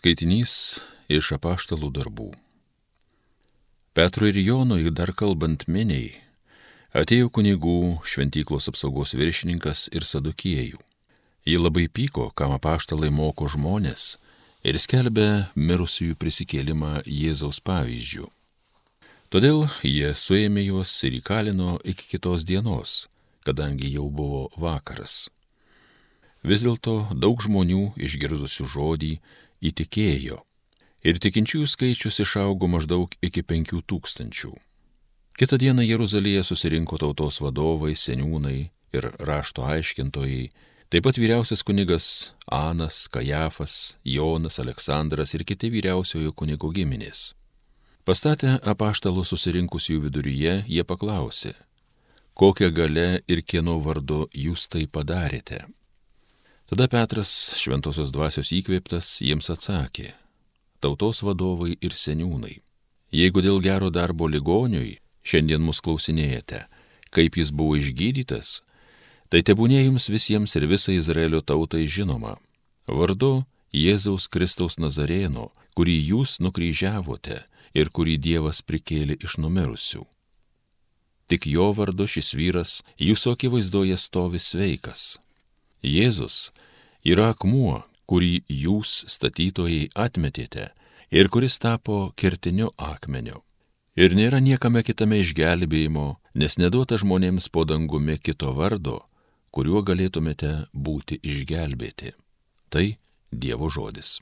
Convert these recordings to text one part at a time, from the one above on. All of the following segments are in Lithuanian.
Skaitinys iš apaštalų darbų. Petro ir Jonui dar kalbant miniai, atėjo kunigų šventyklos apsaugos viršininkas ir sadukiejų. Jie labai pyko, kam apaštalai moko žmonės ir skelbia mirusiųjų prisikėlimą Jėzaus pavyzdžių. Todėl jie suėmė juos ir įkalino iki kitos dienos, kadangi jau buvo vakaras. Vis dėlto daug žmonių išgirdusių žodį įtikėjo ir tikinčiųjų skaičius išaugo maždaug iki penkių tūkstančių. Kita diena Jeruzalėje susirinko tautos vadovai, seniūnai ir rašto aiškintojai, taip pat vyriausias kunigas Anas, Kajafas, Jonas, Aleksandras ir kiti vyriausiojo kunigo giminės. Pastatę apaštalų susirinkusių viduryje, jie paklausė, kokią galę ir kieno vardu jūs tai padarėte. Tada Petras, šventosios dvasios įkvėptas, jiems atsakė, tautos vadovai ir seniūnai, jeigu dėl gero darbo ligoniui šiandien mus klausinėjate, kaip jis buvo išgydytas, tai tebūnė jums visiems ir visai Izraelio tautai žinoma, vardu Jėzaus Kristaus Nazarėno, kurį jūs nukryžiavote ir kurį Dievas prikėlė iš numirusių. Tik jo vardu šis vyras jūsų akivaizdoje stovi sveikas. Jėzus yra akmuo, kurį jūs statytojai atmetėte ir kuris tapo kertiniu akmeniu. Ir nėra niekame kitame išgelbėjimo, nes neduota žmonėms po dangumi kito vardo, kuriuo galėtumėte būti išgelbėti. Tai Dievo žodis.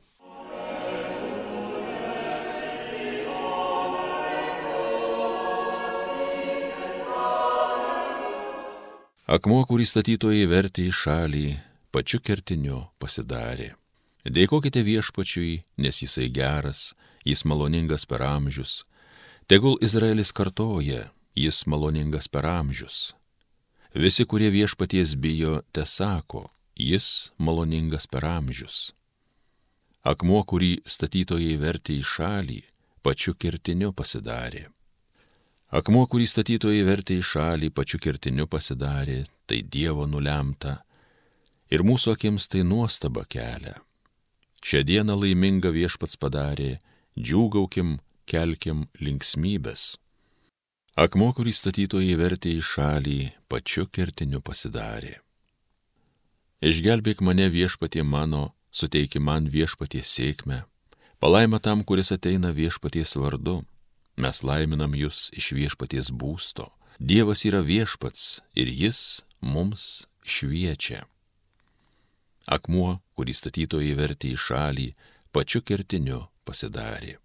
Akmuo, kurį statytojai vertė į šalį, pačiu kertiniu pasidarė. Dėkokite viešpačiui, nes jisai geras, jis maloningas per amžius. Tegul Izraelis kartoja, jis maloningas per amžius. Visi, kurie viešpaties bijo, te sako, jis maloningas per amžius. Akmuo, kurį statytojai vertė į šalį, pačiu kertiniu pasidarė. Akmuo, kurį statytojai vertė į šalį, pačiu kertiniu pasidarė, tai Dievo nulemta. Ir mūsų akims tai nuostaba kelia. Šią dieną laiminga viešpats padarė, džiūgaukim, kelkim linksmybės. Akmuo, kurį statytojai vertė į šalį, pačiu kertiniu pasidarė. Išgelbėk mane viešpatie mano, suteiki man viešpatie sėkmę, palaima tam, kuris ateina viešpaties vardu Mes laiminam jūs iš viešpaties būsto. Dievas yra viešpats ir jis mums šviečia. Akmuo, kurį statytojai vertė į šalį, pačiu kertiniu pasidarė.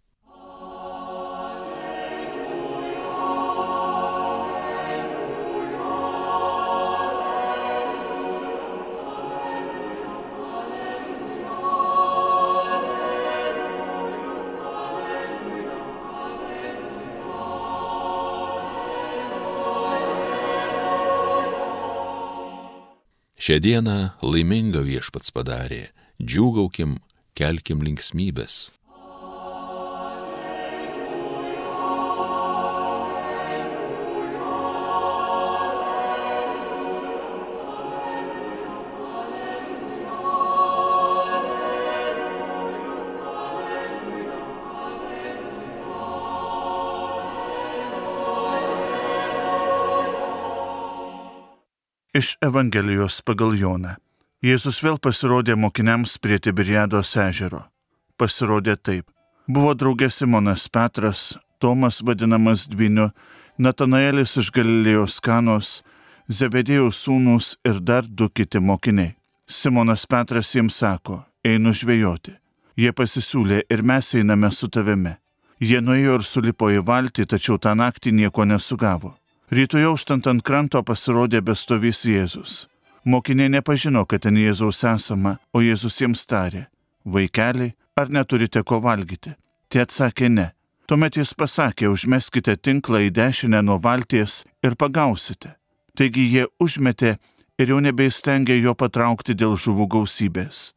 Šią dieną laimingą viešpats padarė, džiūgaukim, kelkim linksmybės. Iš Evangelijos pagal Joną. Jėzus vėl pasirodė mokiniams prie Tiberiados ežero. Pasirodė taip. Buvo draugė Simonas Petras, Tomas vadinamas Dviniu, Natanaelis iš Galilėjos kanos, Zebedėjos sūnus ir dar du kiti mokiniai. Simonas Petras jiems sako, einu žvejoti. Jie pasisiūlė ir mes einame su tavimi. Jie nuėjo ir sulipo į valtį, tačiau tą naktį nieko nesugavo. Rytoj auštant ant kranto pasirodė bestovys Jėzus. Mokiniai nepažino, kad ten Jėzaus esama, o Jėzus jiems tarė, vaikeliai, ar neturite ko valgyti? Tie atsakė ne. Tuomet jis pasakė, užmeskite tinklą į dešinę nuo valties ir pagausite. Taigi jie užmetė ir jau nebeįstengė jo patraukti dėl žuvų gausybės.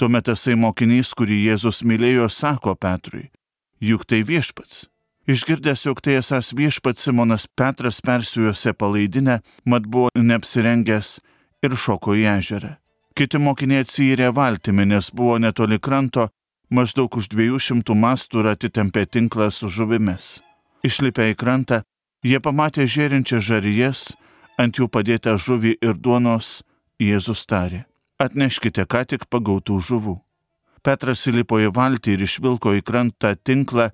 Tuomet tasai mokinys, kurį Jėzus mylėjo, sako Petrui, juk tai viešpats. Išgirdęs, jog tai esas viešpats Simonas Petras persijuose palaidinę, mat buvo neapsirengęs ir šoko į ežerą. Kiti mokiniai atsijyrė valtimi, nes buvo netoli kranto, maždaug už 200 mastų ir atitempė tinklą su žuvimis. Išlipę į krantą, jie pamatė žėrinčią žarijas, ant jų padėtą žuvį ir duonos, Jėzus tarė, atneškite ką tik pagautų žuvų. Petras įlipo į valtį ir išvilko į krantą tinklą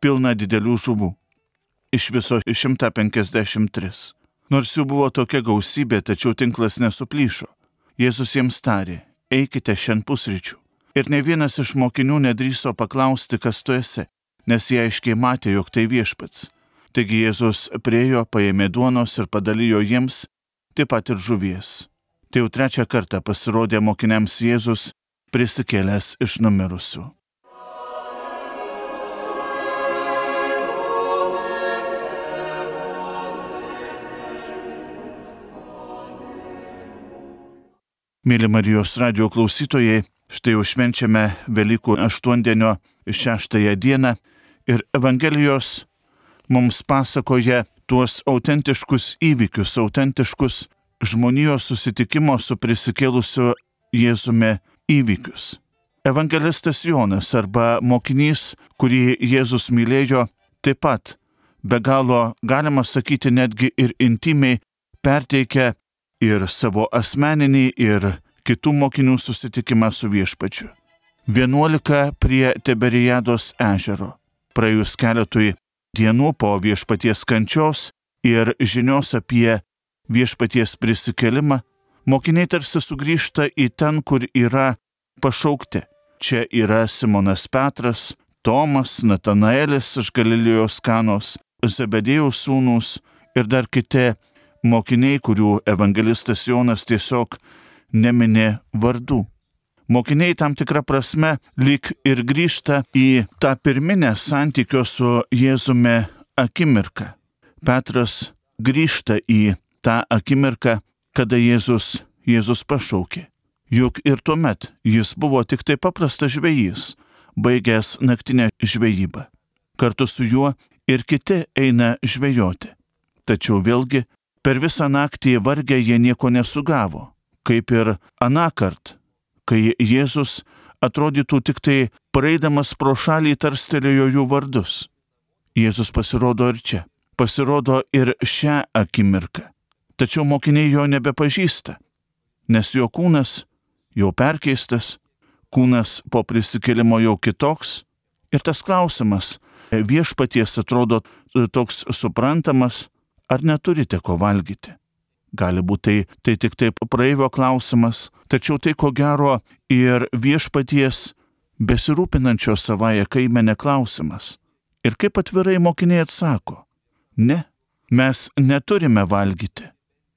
pilną didelių žuvų. Iš viso 153. Nors jų buvo tokia gausybė, tačiau tinklas nesuplyšo. Jėzus jiems tarė, eikite šiandien pusryčių. Ir ne vienas iš mokinių nedryso paklausti, kas tu esi, nes jie aiškiai matė, jog tai viešpats. Taigi Jėzus priejo, paėmė duonos ir padalijo jiems, taip pat ir žuvies. Tai jau trečią kartą pasirodė mokiniams Jėzus prisikėlęs iš numirusių. Mėly Marijos radio klausytojai, štai jau švenčiame Velykų aštuondienio šeštąją dieną ir Evangelijos mums pasakoja tuos autentiškus įvykius, autentiškus žmonijos susitikimo su prisikėlusiu Jėzumi įvykius. Evangelistas Jonas arba mokinys, kurį Jėzus mylėjo, taip pat be galo, galima sakyti, netgi ir intimiai perteikia ir savo asmeninį, ir kitų mokinių susitikimą su viešpačiu. 11 prie Teberijados ežero. Praėjus keletui dienų po viešpaties kančios ir žinios apie viešpaties prisikelimą, mokiniai tarsi sugrįžta į ten, kur yra pašaukti. Čia yra Simonas Petras, Tomas, Natanaelis iš Galilėjos kanos, Zebedėjos sūnus ir dar kiti mokiniai, kurių evangelistas Jonas tiesiog neminė vardų. Mokiniai tam tikrą prasme lyg ir grįžta į tą pirminę santykio su Jėzumi akimirką. Petras grįžta į tą akimirką, kada Jėzus, Jėzus pašaukė. Juk ir tuomet jis buvo tik tai paprastas žvėjys, baigęs naktinę žvejybą. Kartu su juo ir kiti eina žvejoti. Tačiau vėlgi Per visą naktį vargę jie nieko nesugavo, kaip ir anakart, kai Jėzus atrodytų tik tai praeidamas pro šalį tarstelėjo jų vardus. Jėzus pasirodo ir čia, pasirodo ir šią akimirką. Tačiau mokiniai jo nebepažįsta, nes jo kūnas jau perkeistas, kūnas po prisikėlimo jau kitoks. Ir tas klausimas viešpaties atrodo toks suprantamas, ar neturite ko valgyti. Gali būti tai, tai tik taip praeivio klausimas, tačiau tai ko gero ir viešpaties besirūpinančio savoje kaimenė klausimas. Ir kaip atvirai mokiniai atsako, ne, mes neturime valgyti.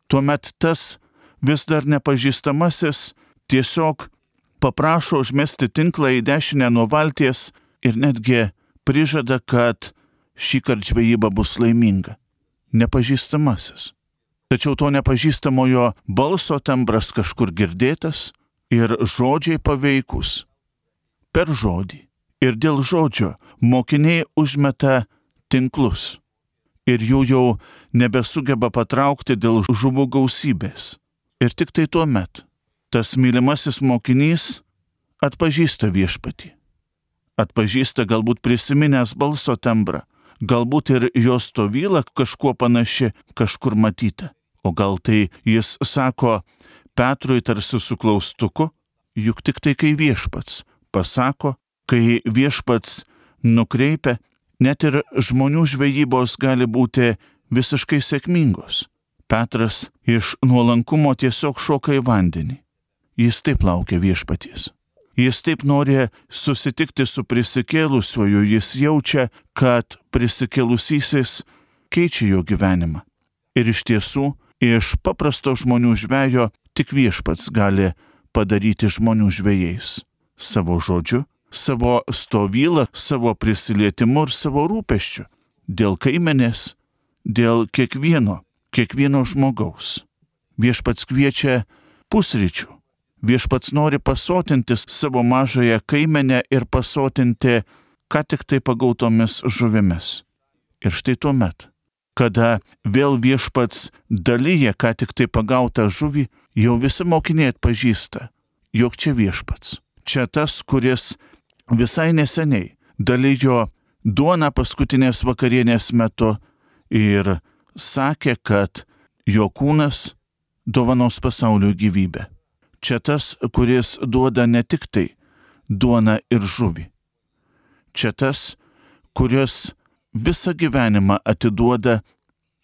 Tuomet tas vis dar nepažįstamasis tiesiog paprašo užmesti tinklą į dešinę nuo valties ir netgi prižada, kad šį kartą žvejyba bus laiminga nepažįstamasis. Tačiau to nepažįstamojo balso tembras kažkur girdėtas ir žodžiai paveikus. Per žodį ir dėl žodžio mokiniai užmeta tinklus ir jų jau nebesugeba patraukti dėl žuvų gausybės. Ir tik tai tuo met tas mylimasis mokinys atpažįsta viešpatį. Atpažįsta galbūt prisiminęs balso tembrą, galbūt ir jo stovyla kažkuo panaši kažkur matyta. O gal tai jis sako Petrui tarsi su klaustuku, juk tik tai kai viešpats pasako, kai viešpats nukreipia, net ir žmonių žvejybos gali būti visiškai sėkmingos. Petras iš nuolankumo tiesiog šoka į vandenį. Jis taip laukia viešpaties. Jis taip nori susitikti su prisikėlusiuoju, jis jaučia, kad prisikėlusysis keičia jo gyvenimą. Ir iš tiesų, iš paprasto žmonių žvejo tik viešpats gali padaryti žmonių žvėjais. Savo žodžiu, savo stovylą, savo prisilietimu ir savo rūpeščiu. Dėl kaimenės, dėl kiekvieno, kiekvieno žmogaus. Viešpats kviečia pusryčių Viešpats nori pasotinti savo mažąją kaimenę ir pasotinti ką tik tai pagautomis žuvimis. Ir štai tuo met, kada vėl viešpats dalyja ką tik tai pagautą žuvį, jau visi mokiniai atpažįsta, jog čia viešpats. Čia tas, kuris visai neseniai dalyjo duoną paskutinės vakarienės metu ir sakė, kad jo kūnas dovanos pasaulio gyvybę. Čia tas, kuris duoda ne tik tai duoną ir žuvį. Čia tas, kuris visą gyvenimą atiduoda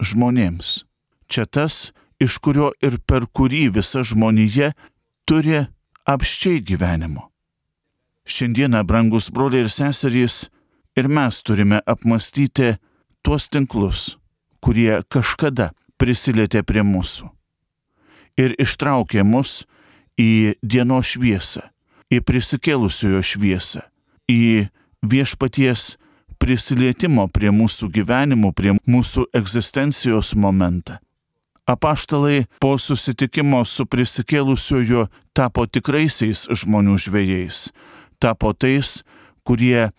žmonėms. Čia tas, iš kurio ir per kurį visa žmonija turi apščiai gyvenimo. Šiandieną, brangus broliai ir seserys, ir mes turime apmastyti tuos tinklus, kurie kažkada prisilietė prie mūsų ir ištraukė mus į dienos šviesą, į prisikėlusiojo šviesą, į viešpaties prisilietimo prie mūsų gyvenimų, prie mūsų egzistencijos momentą. Apaštalai po susitikimo su prisikėlusiojo tapo tikraisiais žmonių žvėjais, tapo tais, kurie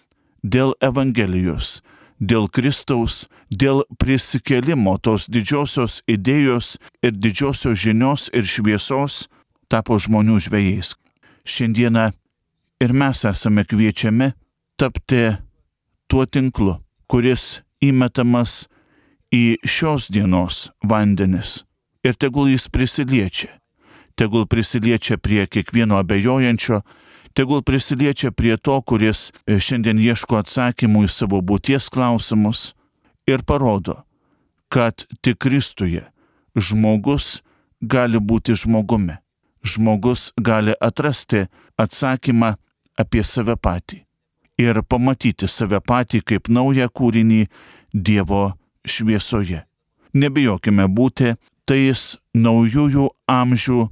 dėl Evangelijos, dėl Kristaus, dėl prisikėlimo tos didžiosios idėjos ir didžiosios žinios ir šviesos tapo žmonių žvėjais. Šiandieną ir mes esame kviečiami tapti tuo tinklu, kuris įmetamas į šios dienos vandenis. Ir tegul jis prisiliečia. Tegul prisiliečia prie kiekvieno abejojančio, tegul prisiliečia prie to, kuris šiandien ieško atsakymų į savo būties klausimus ir parodo, kad tik Kristuje žmogus gali būti žmogumi. Žmogus gali atrasti atsakymą apie save patį ir pamatyti save patį kaip naują kūrinį Dievo šviesoje. Nebijokime būti tais naujųjų amžių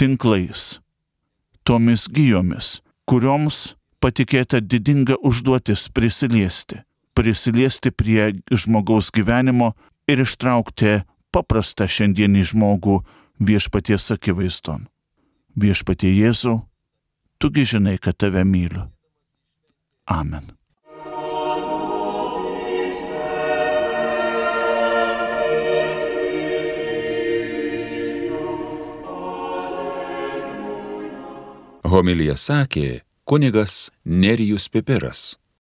tinklais, tomis gyjomis, kurioms patikėta didinga užduotis prisiliesti, prisiliesti prie žmogaus gyvenimo ir ištraukti paprastą šiandienį žmogų viešpaties akivaizdon. Viešpatie Jėzau, tugi žinai, kad tave myliu. Amen. Homilija sakė kunigas Nerijus Pipiras.